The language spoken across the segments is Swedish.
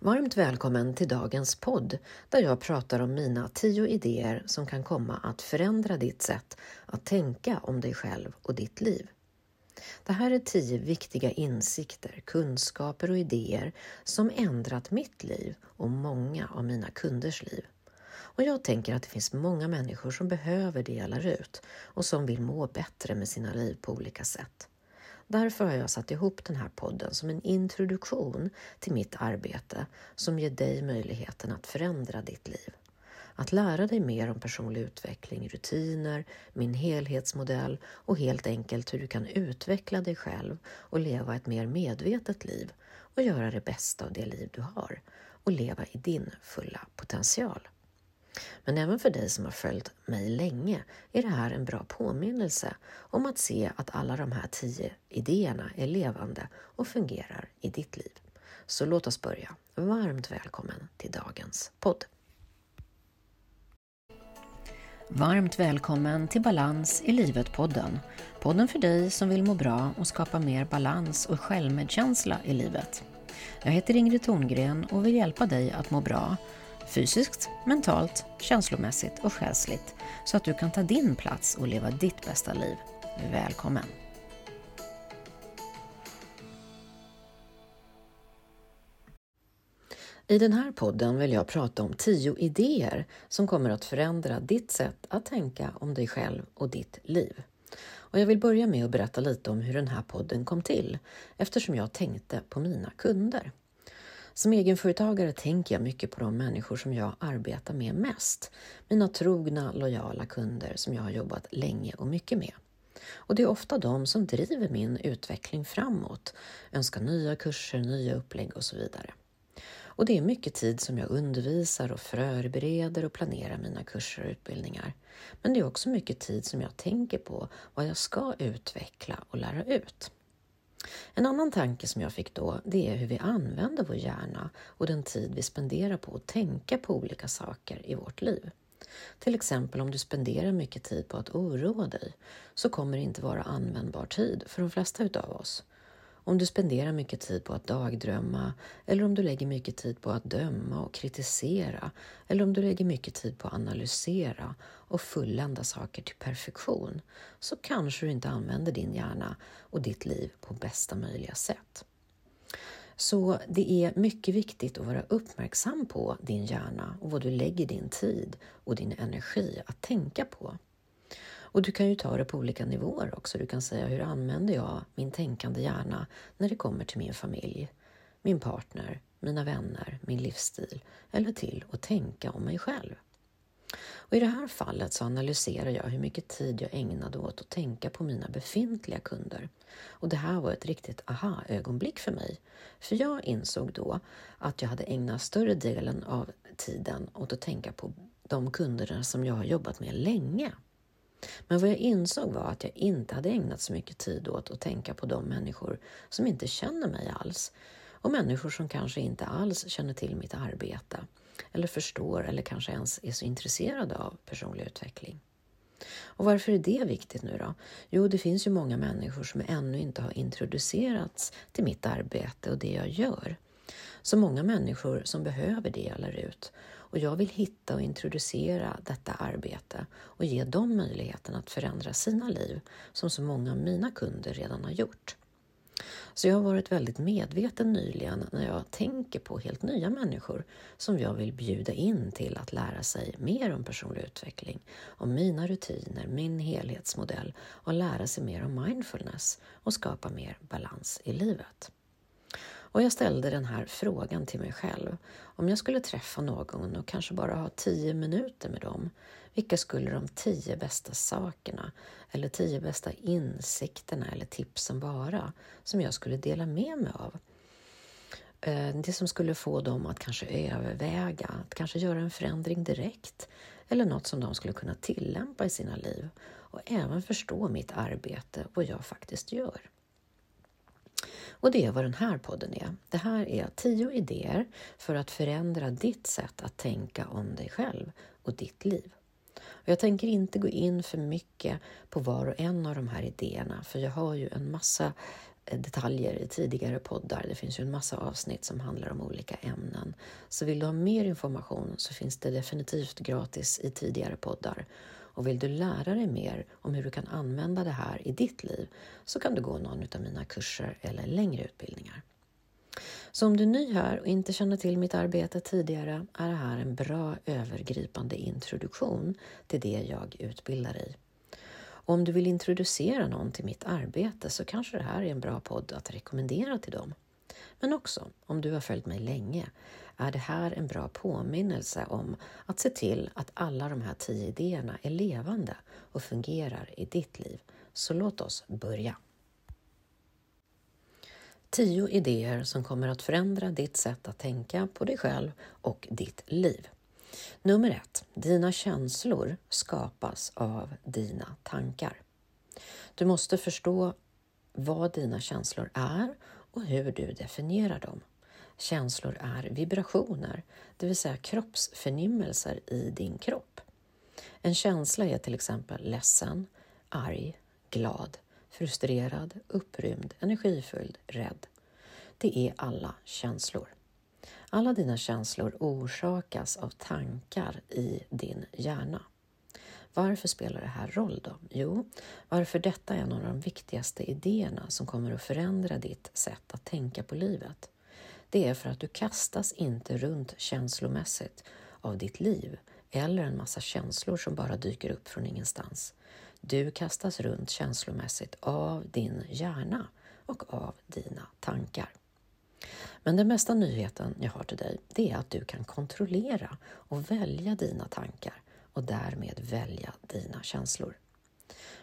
Varmt välkommen till dagens podd där jag pratar om mina tio idéer som kan komma att förändra ditt sätt att tänka om dig själv och ditt liv. Det här är tio viktiga insikter, kunskaper och idéer som ändrat mitt liv och många av mina kunders liv. Och jag tänker att det finns många människor som behöver delar ut och som vill må bättre med sina liv på olika sätt. Därför har jag satt ihop den här podden som en introduktion till mitt arbete som ger dig möjligheten att förändra ditt liv. Att lära dig mer om personlig utveckling, rutiner, min helhetsmodell och helt enkelt hur du kan utveckla dig själv och leva ett mer medvetet liv och göra det bästa av det liv du har och leva i din fulla potential. Men även för dig som har följt mig länge är det här en bra påminnelse om att se att alla de här tio idéerna är levande och fungerar i ditt liv. Så låt oss börja. Varmt välkommen till dagens podd. Varmt välkommen till Balans i livet-podden. Podden för dig som vill må bra och skapa mer balans och självmedkänsla i livet. Jag heter Ingrid Thorngren och vill hjälpa dig att må bra fysiskt, mentalt, känslomässigt och själsligt så att du kan ta din plats och leva ditt bästa liv. Välkommen! I den här podden vill jag prata om tio idéer som kommer att förändra ditt sätt att tänka om dig själv och ditt liv. Och jag vill börja med att berätta lite om hur den här podden kom till eftersom jag tänkte på mina kunder. Som egenföretagare tänker jag mycket på de människor som jag arbetar med mest. Mina trogna, lojala kunder som jag har jobbat länge och mycket med. Och det är ofta de som driver min utveckling framåt, önskar nya kurser, nya upplägg och så vidare. Och det är mycket tid som jag undervisar och förbereder och planerar mina kurser och utbildningar. Men det är också mycket tid som jag tänker på vad jag ska utveckla och lära ut. En annan tanke som jag fick då, det är hur vi använder vår hjärna och den tid vi spenderar på att tänka på olika saker i vårt liv. Till exempel om du spenderar mycket tid på att oroa dig så kommer det inte vara användbar tid för de flesta utav oss. Om du spenderar mycket tid på att dagdrömma eller om du lägger mycket tid på att döma och kritisera eller om du lägger mycket tid på att analysera och fullända saker till perfektion så kanske du inte använder din hjärna och ditt liv på bästa möjliga sätt. Så det är mycket viktigt att vara uppmärksam på din hjärna och vad du lägger din tid och din energi att tänka på. Och du kan ju ta det på olika nivåer också. Du kan säga hur använder jag min tänkande hjärna när det kommer till min familj, min partner, mina vänner, min livsstil eller till att tänka om mig själv. Och I det här fallet så analyserar jag hur mycket tid jag ägnade åt att tänka på mina befintliga kunder. Och det här var ett riktigt aha-ögonblick för mig. För jag insåg då att jag hade ägnat större delen av tiden åt att tänka på de kunderna som jag har jobbat med länge. Men vad jag insåg var att jag inte hade ägnat så mycket tid åt att tänka på de människor som inte känner mig alls och människor som kanske inte alls känner till mitt arbete eller förstår eller kanske ens är så intresserade av personlig utveckling. Och varför är det viktigt nu då? Jo, det finns ju många människor som ännu inte har introducerats till mitt arbete och det jag gör. Så många människor som behöver det jag lär ut och jag vill hitta och introducera detta arbete och ge dem möjligheten att förändra sina liv som så många av mina kunder redan har gjort. Så jag har varit väldigt medveten nyligen när jag tänker på helt nya människor som jag vill bjuda in till att lära sig mer om personlig utveckling, om mina rutiner, min helhetsmodell och lära sig mer om mindfulness och skapa mer balans i livet. Och jag ställde den här frågan till mig själv. Om jag skulle träffa någon och kanske bara ha tio minuter med dem, vilka skulle de tio bästa sakerna eller tio bästa insikterna eller tipsen vara som jag skulle dela med mig av? Eh, det som skulle få dem att kanske överväga, att kanske göra en förändring direkt eller något som de skulle kunna tillämpa i sina liv och även förstå mitt arbete och vad jag faktiskt gör. Och det är vad den här podden är. Det här är tio idéer för att förändra ditt sätt att tänka om dig själv och ditt liv. Och jag tänker inte gå in för mycket på var och en av de här idéerna, för jag har ju en massa eh, detaljer i tidigare poddar. Det finns ju en massa avsnitt som handlar om olika ämnen. Så vill du ha mer information så finns det definitivt gratis i tidigare poddar. Och vill du lära dig mer om hur du kan använda det här i ditt liv så kan du gå någon av mina kurser eller längre utbildningar. Så om du är ny här och inte känner till mitt arbete tidigare är det här en bra övergripande introduktion till det jag utbildar i. Och om du vill introducera någon till mitt arbete så kanske det här är en bra podd att rekommendera till dem. Men också, om du har följt mig länge, är det här en bra påminnelse om att se till att alla de här tio idéerna är levande och fungerar i ditt liv. Så låt oss börja. Tio idéer som kommer att förändra ditt sätt att tänka på dig själv och ditt liv. Nummer ett. Dina känslor skapas av dina tankar. Du måste förstå vad dina känslor är och hur du definierar dem. Känslor är vibrationer, det vill säga kroppsförnimmelser i din kropp. En känsla är till exempel ledsen, arg, glad, frustrerad, upprymd, energifylld, rädd. Det är alla känslor. Alla dina känslor orsakas av tankar i din hjärna. Varför spelar det här roll då? Jo, varför detta är en av de viktigaste idéerna som kommer att förändra ditt sätt att tänka på livet. Det är för att du kastas inte runt känslomässigt av ditt liv eller en massa känslor som bara dyker upp från ingenstans. Du kastas runt känslomässigt av din hjärna och av dina tankar. Men den bästa nyheten jag har till dig, det är att du kan kontrollera och välja dina tankar och därmed välja dina känslor.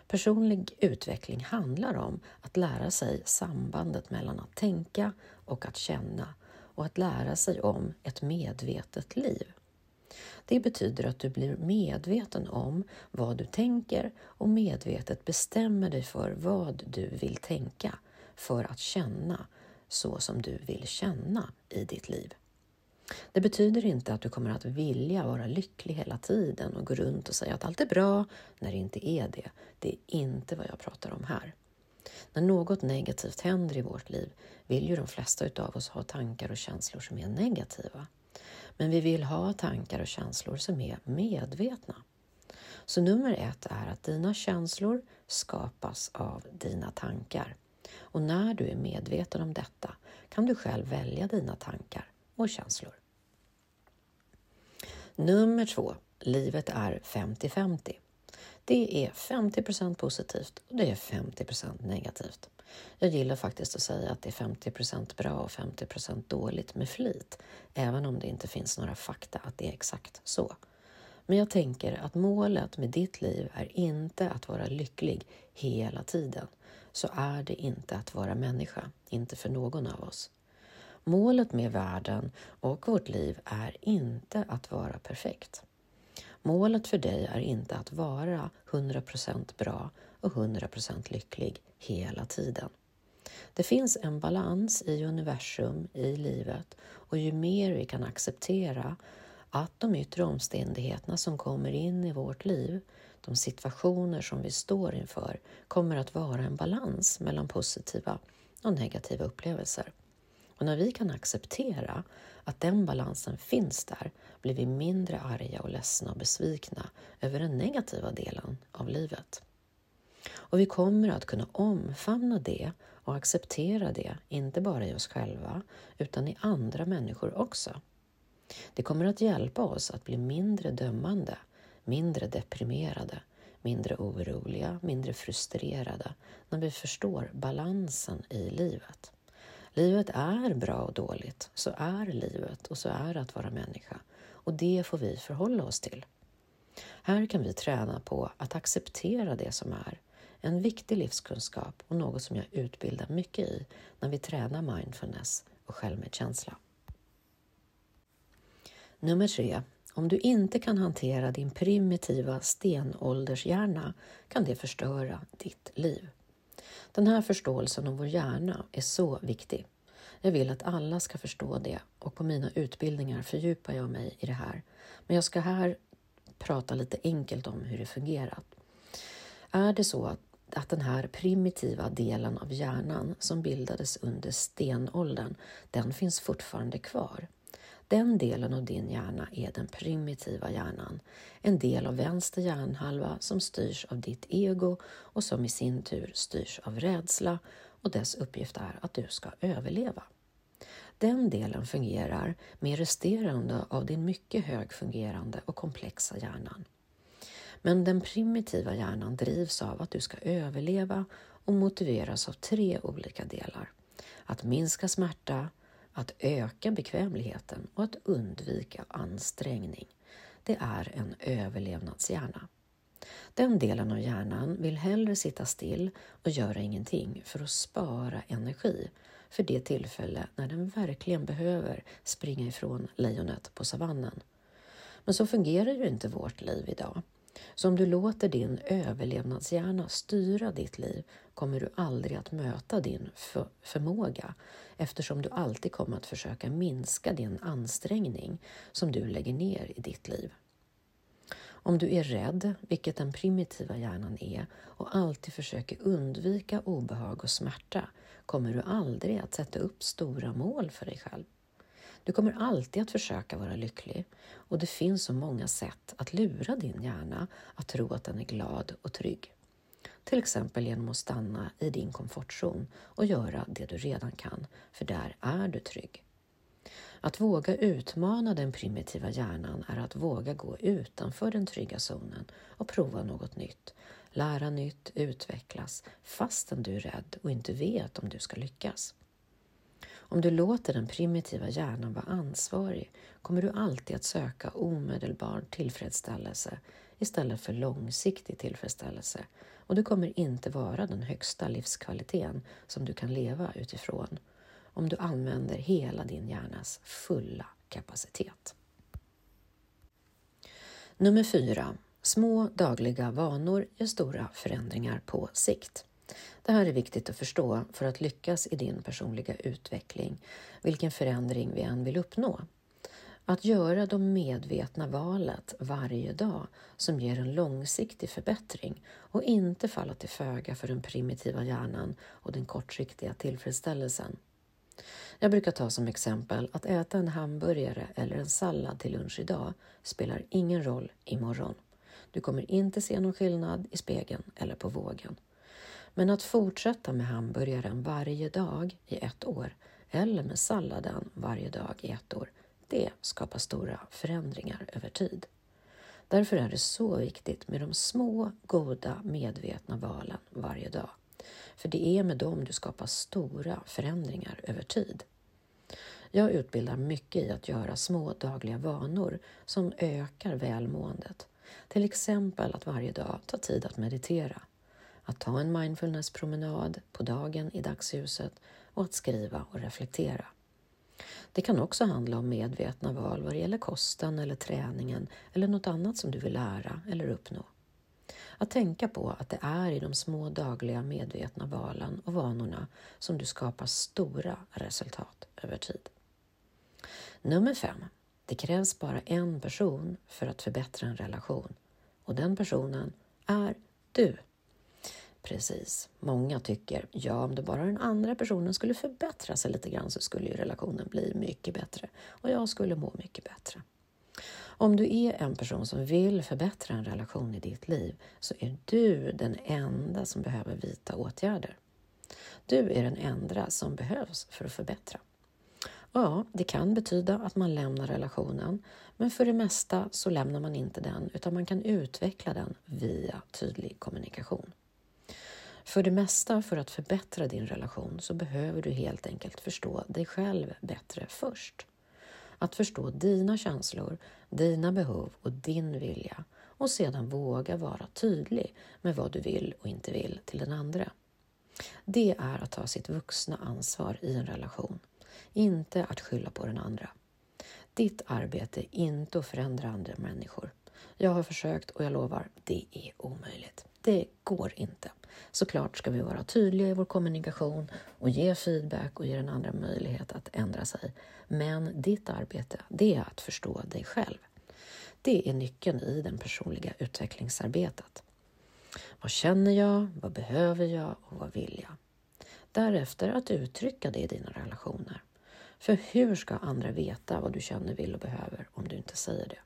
Personlig utveckling handlar om att lära sig sambandet mellan att tänka och att känna och att lära sig om ett medvetet liv. Det betyder att du blir medveten om vad du tänker och medvetet bestämmer dig för vad du vill tänka för att känna så som du vill känna i ditt liv. Det betyder inte att du kommer att vilja vara lycklig hela tiden och gå runt och säga att allt är bra när det inte är det. Det är inte vad jag pratar om här. När något negativt händer i vårt liv vill ju de flesta utav oss ha tankar och känslor som är negativa. Men vi vill ha tankar och känslor som är medvetna. Så nummer ett är att dina känslor skapas av dina tankar. Och när du är medveten om detta kan du själv välja dina tankar och känslor. Nummer två. Livet är 50-50. Det är 50% positivt och det är 50% negativt. Jag gillar faktiskt att säga att det är 50% bra och 50% dåligt med flit, även om det inte finns några fakta att det är exakt så. Men jag tänker att målet med ditt liv är inte att vara lycklig hela tiden, så är det inte att vara människa, inte för någon av oss. Målet med världen och vårt liv är inte att vara perfekt. Målet för dig är inte att vara 100% bra och 100% lycklig hela tiden. Det finns en balans i universum, i livet och ju mer vi kan acceptera att de yttre omständigheterna som kommer in i vårt liv, de situationer som vi står inför, kommer att vara en balans mellan positiva och negativa upplevelser. Och när vi kan acceptera att den balansen finns där blir vi mindre arga och ledsna och besvikna över den negativa delen av livet. Och vi kommer att kunna omfamna det och acceptera det, inte bara i oss själva, utan i andra människor också. Det kommer att hjälpa oss att bli mindre dömande, mindre deprimerade, mindre oroliga, mindre frustrerade när vi förstår balansen i livet. Livet är bra och dåligt, så är livet och så är det att vara människa och det får vi förhålla oss till. Här kan vi träna på att acceptera det som är, en viktig livskunskap och något som jag utbildar mycket i när vi tränar mindfulness och självmedkänsla. Nummer tre. Om du inte kan hantera din primitiva stenåldershjärna kan det förstöra ditt liv. Den här förståelsen om vår hjärna är så viktig. Jag vill att alla ska förstå det och på mina utbildningar fördjupar jag mig i det här. Men jag ska här prata lite enkelt om hur det fungerar. Är det så att att den här primitiva delen av hjärnan som bildades under stenåldern, den finns fortfarande kvar. Den delen av din hjärna är den primitiva hjärnan, en del av vänster hjärnhalva som styrs av ditt ego och som i sin tur styrs av rädsla och dess uppgift är att du ska överleva. Den delen fungerar med resterande av din mycket högfungerande och komplexa hjärnan. Men den primitiva hjärnan drivs av att du ska överleva och motiveras av tre olika delar. Att minska smärta, att öka bekvämligheten och att undvika ansträngning. Det är en överlevnadshjärna. Den delen av hjärnan vill hellre sitta still och göra ingenting för att spara energi för det tillfälle när den verkligen behöver springa ifrån lejonet på savannen. Men så fungerar ju inte vårt liv idag. Så om du låter din överlevnadshjärna styra ditt liv kommer du aldrig att möta din för förmåga eftersom du alltid kommer att försöka minska din ansträngning som du lägger ner i ditt liv. Om du är rädd, vilket den primitiva hjärnan är, och alltid försöker undvika obehag och smärta kommer du aldrig att sätta upp stora mål för dig själv. Du kommer alltid att försöka vara lycklig och det finns så många sätt att lura din hjärna att tro att den är glad och trygg. Till exempel genom att stanna i din komfortzon och göra det du redan kan, för där är du trygg. Att våga utmana den primitiva hjärnan är att våga gå utanför den trygga zonen och prova något nytt, lära nytt, utvecklas fastän du är rädd och inte vet om du ska lyckas. Om du låter den primitiva hjärnan vara ansvarig kommer du alltid att söka omedelbar tillfredsställelse istället för långsiktig tillfredsställelse och det kommer inte vara den högsta livskvaliteten som du kan leva utifrån om du använder hela din hjärnas fulla kapacitet. Nummer 4. Små dagliga vanor ger stora förändringar på sikt. Det här är viktigt att förstå för att lyckas i din personliga utveckling, vilken förändring vi än vill uppnå. Att göra de medvetna valet varje dag som ger en långsiktig förbättring och inte falla till föga för den primitiva hjärnan och den kortsiktiga tillfredsställelsen. Jag brukar ta som exempel att äta en hamburgare eller en sallad till lunch idag spelar ingen roll imorgon. Du kommer inte se någon skillnad i spegeln eller på vågen. Men att fortsätta med hamburgaren varje dag i ett år eller med salladen varje dag i ett år, det skapar stora förändringar över tid. Därför är det så viktigt med de små, goda, medvetna valen varje dag. För det är med dem du skapar stora förändringar över tid. Jag utbildar mycket i att göra små dagliga vanor som ökar välmåendet. Till exempel att varje dag ta tid att meditera, att ta en mindfulnesspromenad på dagen i dagsljuset och att skriva och reflektera. Det kan också handla om medvetna val vad det gäller kosten eller träningen eller något annat som du vill lära eller uppnå. Att tänka på att det är i de små dagliga medvetna valen och vanorna som du skapar stora resultat över tid. Nummer fem. Det krävs bara en person för att förbättra en relation och den personen är du. Precis. Många tycker, ja om det bara den andra personen skulle förbättra sig lite grann så skulle ju relationen bli mycket bättre och jag skulle må mycket bättre. Om du är en person som vill förbättra en relation i ditt liv så är du den enda som behöver vidta åtgärder. Du är den enda som behövs för att förbättra. Ja, det kan betyda att man lämnar relationen, men för det mesta så lämnar man inte den utan man kan utveckla den via tydlig kommunikation. För det mesta för att förbättra din relation så behöver du helt enkelt förstå dig själv bättre först. Att förstå dina känslor, dina behov och din vilja och sedan våga vara tydlig med vad du vill och inte vill till den andra. Det är att ta sitt vuxna ansvar i en relation, inte att skylla på den andra. Ditt arbete är inte att förändra andra människor. Jag har försökt och jag lovar, det är omöjligt. Det går inte. Såklart ska vi vara tydliga i vår kommunikation och ge feedback och ge den andra möjlighet att ändra sig. Men ditt arbete, det är att förstå dig själv. Det är nyckeln i det personliga utvecklingsarbetet. Vad känner jag? Vad behöver jag? Och vad vill jag? Därefter att uttrycka det i dina relationer. För hur ska andra veta vad du känner, vill och behöver om du inte säger det?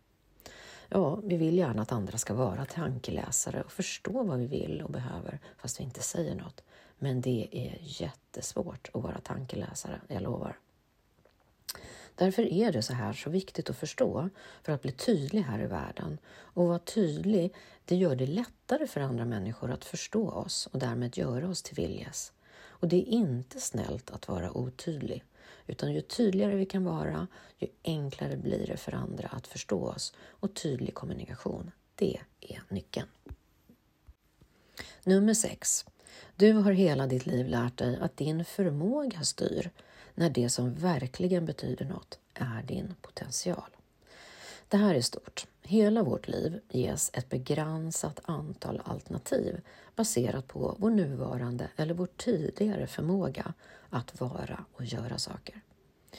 Ja, vi vill gärna att andra ska vara tankeläsare och förstå vad vi vill och behöver fast vi inte säger något. Men det är jättesvårt att vara tankeläsare, jag lovar. Därför är det så här så viktigt att förstå för att bli tydlig här i världen. Och vara tydlig, det gör det lättare för andra människor att förstå oss och därmed göra oss till viljes. Och det är inte snällt att vara otydlig. Utan ju tydligare vi kan vara, ju enklare blir det för andra att förstå oss. Och tydlig kommunikation, det är nyckeln. Nummer 6. Du har hela ditt liv lärt dig att din förmåga styr när det som verkligen betyder något är din potential. Det här är stort. Hela vårt liv ges ett begränsat antal alternativ baserat på vår nuvarande eller vår tidigare förmåga att vara och göra saker.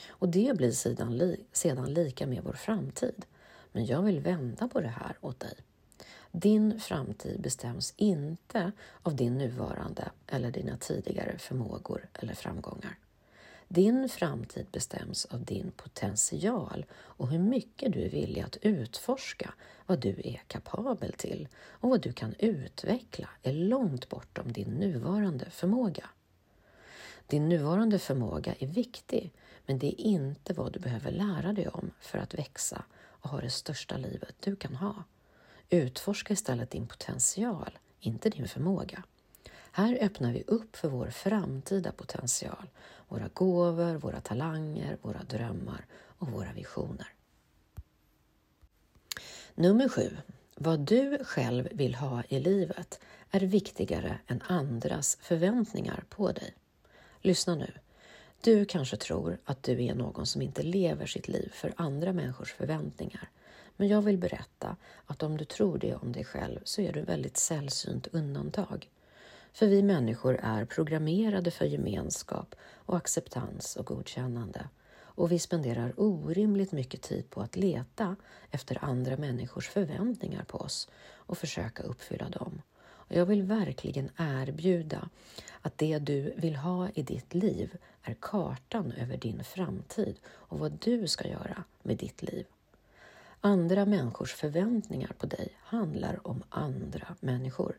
Och det blir sedan, li sedan lika med vår framtid. Men jag vill vända på det här åt dig. Din framtid bestäms inte av din nuvarande eller dina tidigare förmågor eller framgångar. Din framtid bestäms av din potential och hur mycket du är villig att utforska vad du är kapabel till och vad du kan utveckla är långt bortom din nuvarande förmåga. Din nuvarande förmåga är viktig, men det är inte vad du behöver lära dig om för att växa och ha det största livet du kan ha. Utforska istället din potential, inte din förmåga. Här öppnar vi upp för vår framtida potential, våra gåvor, våra talanger, våra drömmar och våra visioner. Nummer sju. Vad du själv vill ha i livet är viktigare än andras förväntningar på dig. Lyssna nu. Du kanske tror att du är någon som inte lever sitt liv för andra människors förväntningar. Men jag vill berätta att om du tror det om dig själv så är du väldigt sällsynt undantag. För vi människor är programmerade för gemenskap och acceptans och godkännande. Och vi spenderar orimligt mycket tid på att leta efter andra människors förväntningar på oss och försöka uppfylla dem. Och jag vill verkligen erbjuda att det du vill ha i ditt liv är kartan över din framtid och vad du ska göra med ditt liv. Andra människors förväntningar på dig handlar om andra människor.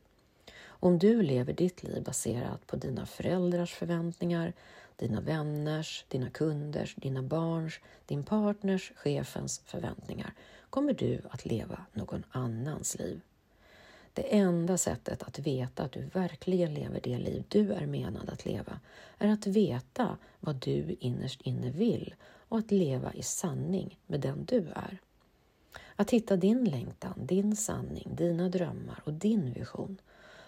Om du lever ditt liv baserat på dina föräldrars förväntningar, dina vänners, dina kunders, dina barns, din partners, chefens förväntningar kommer du att leva någon annans liv. Det enda sättet att veta att du verkligen lever det liv du är menad att leva är att veta vad du innerst inne vill och att leva i sanning med den du är. Att hitta din längtan, din sanning, dina drömmar och din vision.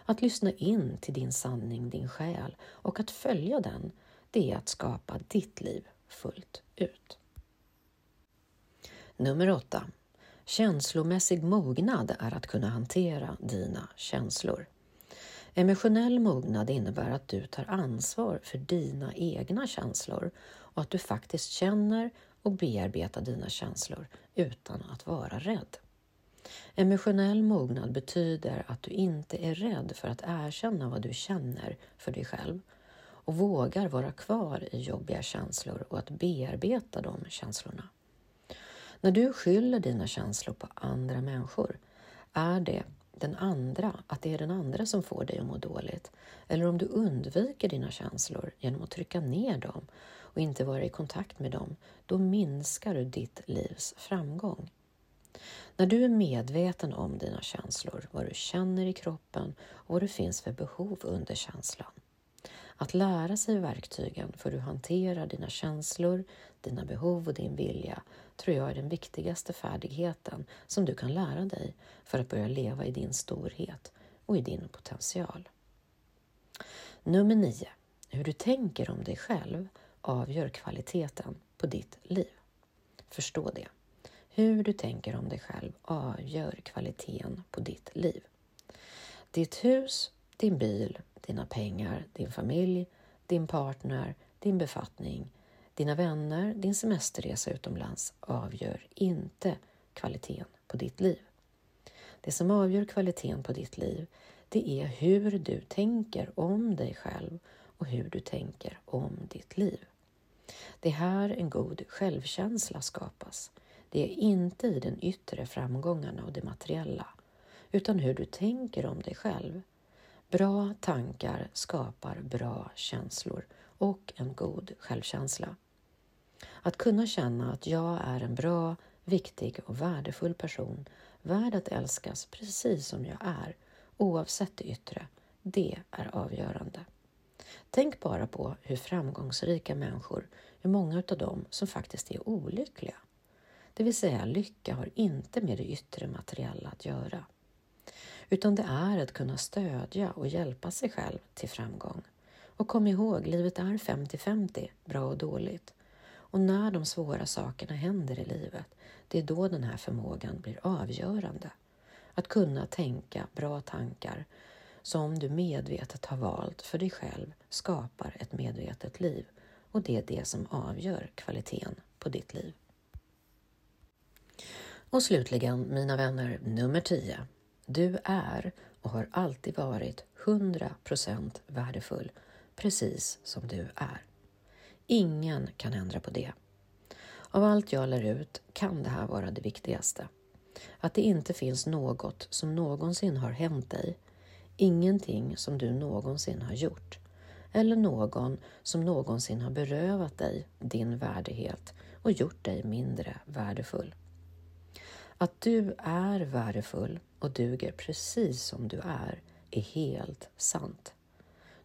Att lyssna in till din sanning, din själ och att följa den, det är att skapa ditt liv fullt ut. Nummer 8. Känslomässig mognad är att kunna hantera dina känslor. Emotionell mognad innebär att du tar ansvar för dina egna känslor och att du faktiskt känner och bearbetar dina känslor utan att vara rädd. Emotionell mognad betyder att du inte är rädd för att erkänna vad du känner för dig själv och vågar vara kvar i jobbiga känslor och att bearbeta de känslorna. När du skyller dina känslor på andra människor är det den andra, att det är den andra som får dig att må dåligt. Eller om du undviker dina känslor genom att trycka ner dem och inte vara i kontakt med dem, då minskar du ditt livs framgång. När du är medveten om dina känslor, vad du känner i kroppen och vad det finns för behov under känslan. Att lära sig verktygen för hur du hanterar dina känslor, dina behov och din vilja tror jag är den viktigaste färdigheten som du kan lära dig för att börja leva i din storhet och i din potential. Nummer 9. Hur du tänker om dig själv avgör kvaliteten på ditt liv. Förstå det. Hur du tänker om dig själv avgör kvaliteten på ditt liv. Ditt hus, din bil, dina pengar, din familj, din partner, din befattning, dina vänner, din semesterresa utomlands avgör inte kvaliteten på ditt liv. Det som avgör kvaliteten på ditt liv, det är hur du tänker om dig själv och hur du tänker om ditt liv. Det är här en god självkänsla skapas. Det är inte i den yttre framgångarna och det materiella, utan hur du tänker om dig själv. Bra tankar skapar bra känslor och en god självkänsla. Att kunna känna att jag är en bra, viktig och värdefull person, värd att älskas precis som jag är, oavsett det yttre, det är avgörande. Tänk bara på hur framgångsrika människor, hur många av dem som faktiskt är olyckliga. Det vill säga, lycka har inte med det yttre materiella att göra. Utan det är att kunna stödja och hjälpa sig själv till framgång. Och kom ihåg, livet är 50-50, bra och dåligt. Och när de svåra sakerna händer i livet, det är då den här förmågan blir avgörande. Att kunna tänka bra tankar som du medvetet har valt för dig själv skapar ett medvetet liv och det är det som avgör kvaliteten på ditt liv. Och slutligen, mina vänner, nummer 10. Du är och har alltid varit 100% värdefull, precis som du är. Ingen kan ändra på det. Av allt jag lär ut kan det här vara det viktigaste. Att det inte finns något som någonsin har hänt dig, ingenting som du någonsin har gjort eller någon som någonsin har berövat dig din värdighet och gjort dig mindre värdefull. Att du är värdefull och duger precis som du är är helt sant.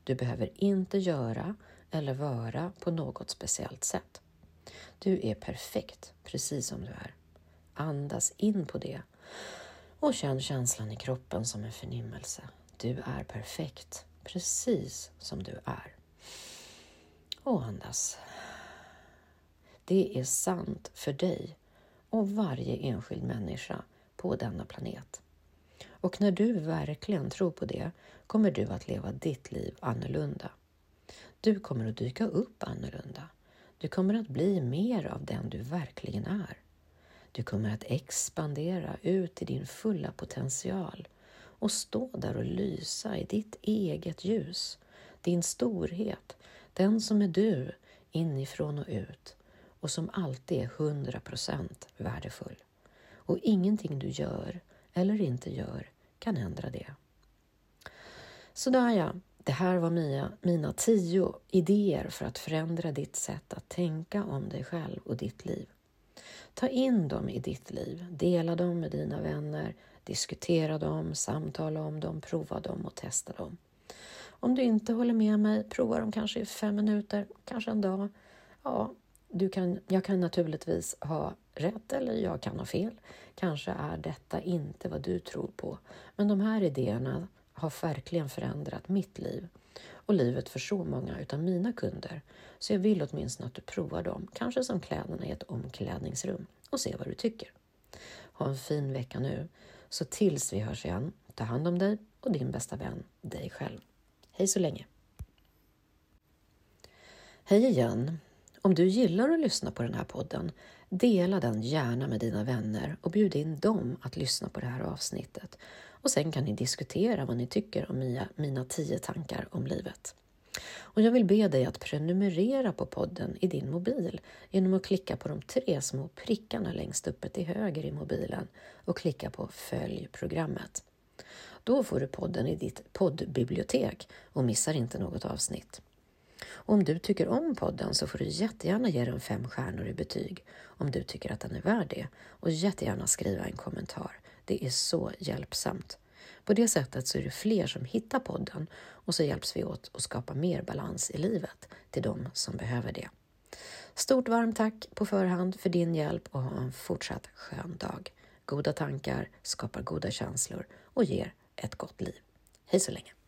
Du behöver inte göra eller vara på något speciellt sätt. Du är perfekt precis som du är. Andas in på det och känn känslan i kroppen som en förnimmelse. Du är perfekt precis som du är. Och andas. Det är sant för dig och varje enskild människa på denna planet. Och när du verkligen tror på det kommer du att leva ditt liv annorlunda. Du kommer att dyka upp annorlunda. Du kommer att bli mer av den du verkligen är. Du kommer att expandera ut i din fulla potential och stå där och lysa i ditt eget ljus, din storhet, den som är du inifrån och ut och som alltid är 100% värdefull. Och ingenting du gör eller inte gör kan ändra det. Sådär ja, det här var mina, mina tio idéer för att förändra ditt sätt att tänka om dig själv och ditt liv. Ta in dem i ditt liv, dela dem med dina vänner, diskutera dem, samtala om dem, prova dem och testa dem. Om du inte håller med mig, prova dem kanske i fem minuter, kanske en dag. Ja, du kan, jag kan naturligtvis ha rätt eller jag kan ha fel. Kanske är detta inte vad du tror på. Men de här idéerna har verkligen förändrat mitt liv och livet för så många utav mina kunder. Så jag vill åtminstone att du provar dem, kanske som kläderna i ett omklädningsrum och se vad du tycker. Ha en fin vecka nu, så tills vi hörs igen, ta hand om dig och din bästa vän, dig själv. Hej så länge! Hej igen! Om du gillar att lyssna på den här podden, dela den gärna med dina vänner och bjud in dem att lyssna på det här avsnittet. Och sen kan ni diskutera vad ni tycker om mina, mina tio tankar om livet. Och jag vill be dig att prenumerera på podden i din mobil genom att klicka på de tre små prickarna längst uppe till höger i mobilen och klicka på Följ programmet. Då får du podden i ditt poddbibliotek och missar inte något avsnitt. Och om du tycker om podden så får du jättegärna ge den fem stjärnor i betyg om du tycker att den är värd det och jättegärna skriva en kommentar. Det är så hjälpsamt. På det sättet så är det fler som hittar podden och så hjälps vi åt att skapa mer balans i livet till de som behöver det. Stort varmt tack på förhand för din hjälp och ha en fortsatt skön dag. Goda tankar skapar goda känslor och ger ett gott liv. Hej så länge!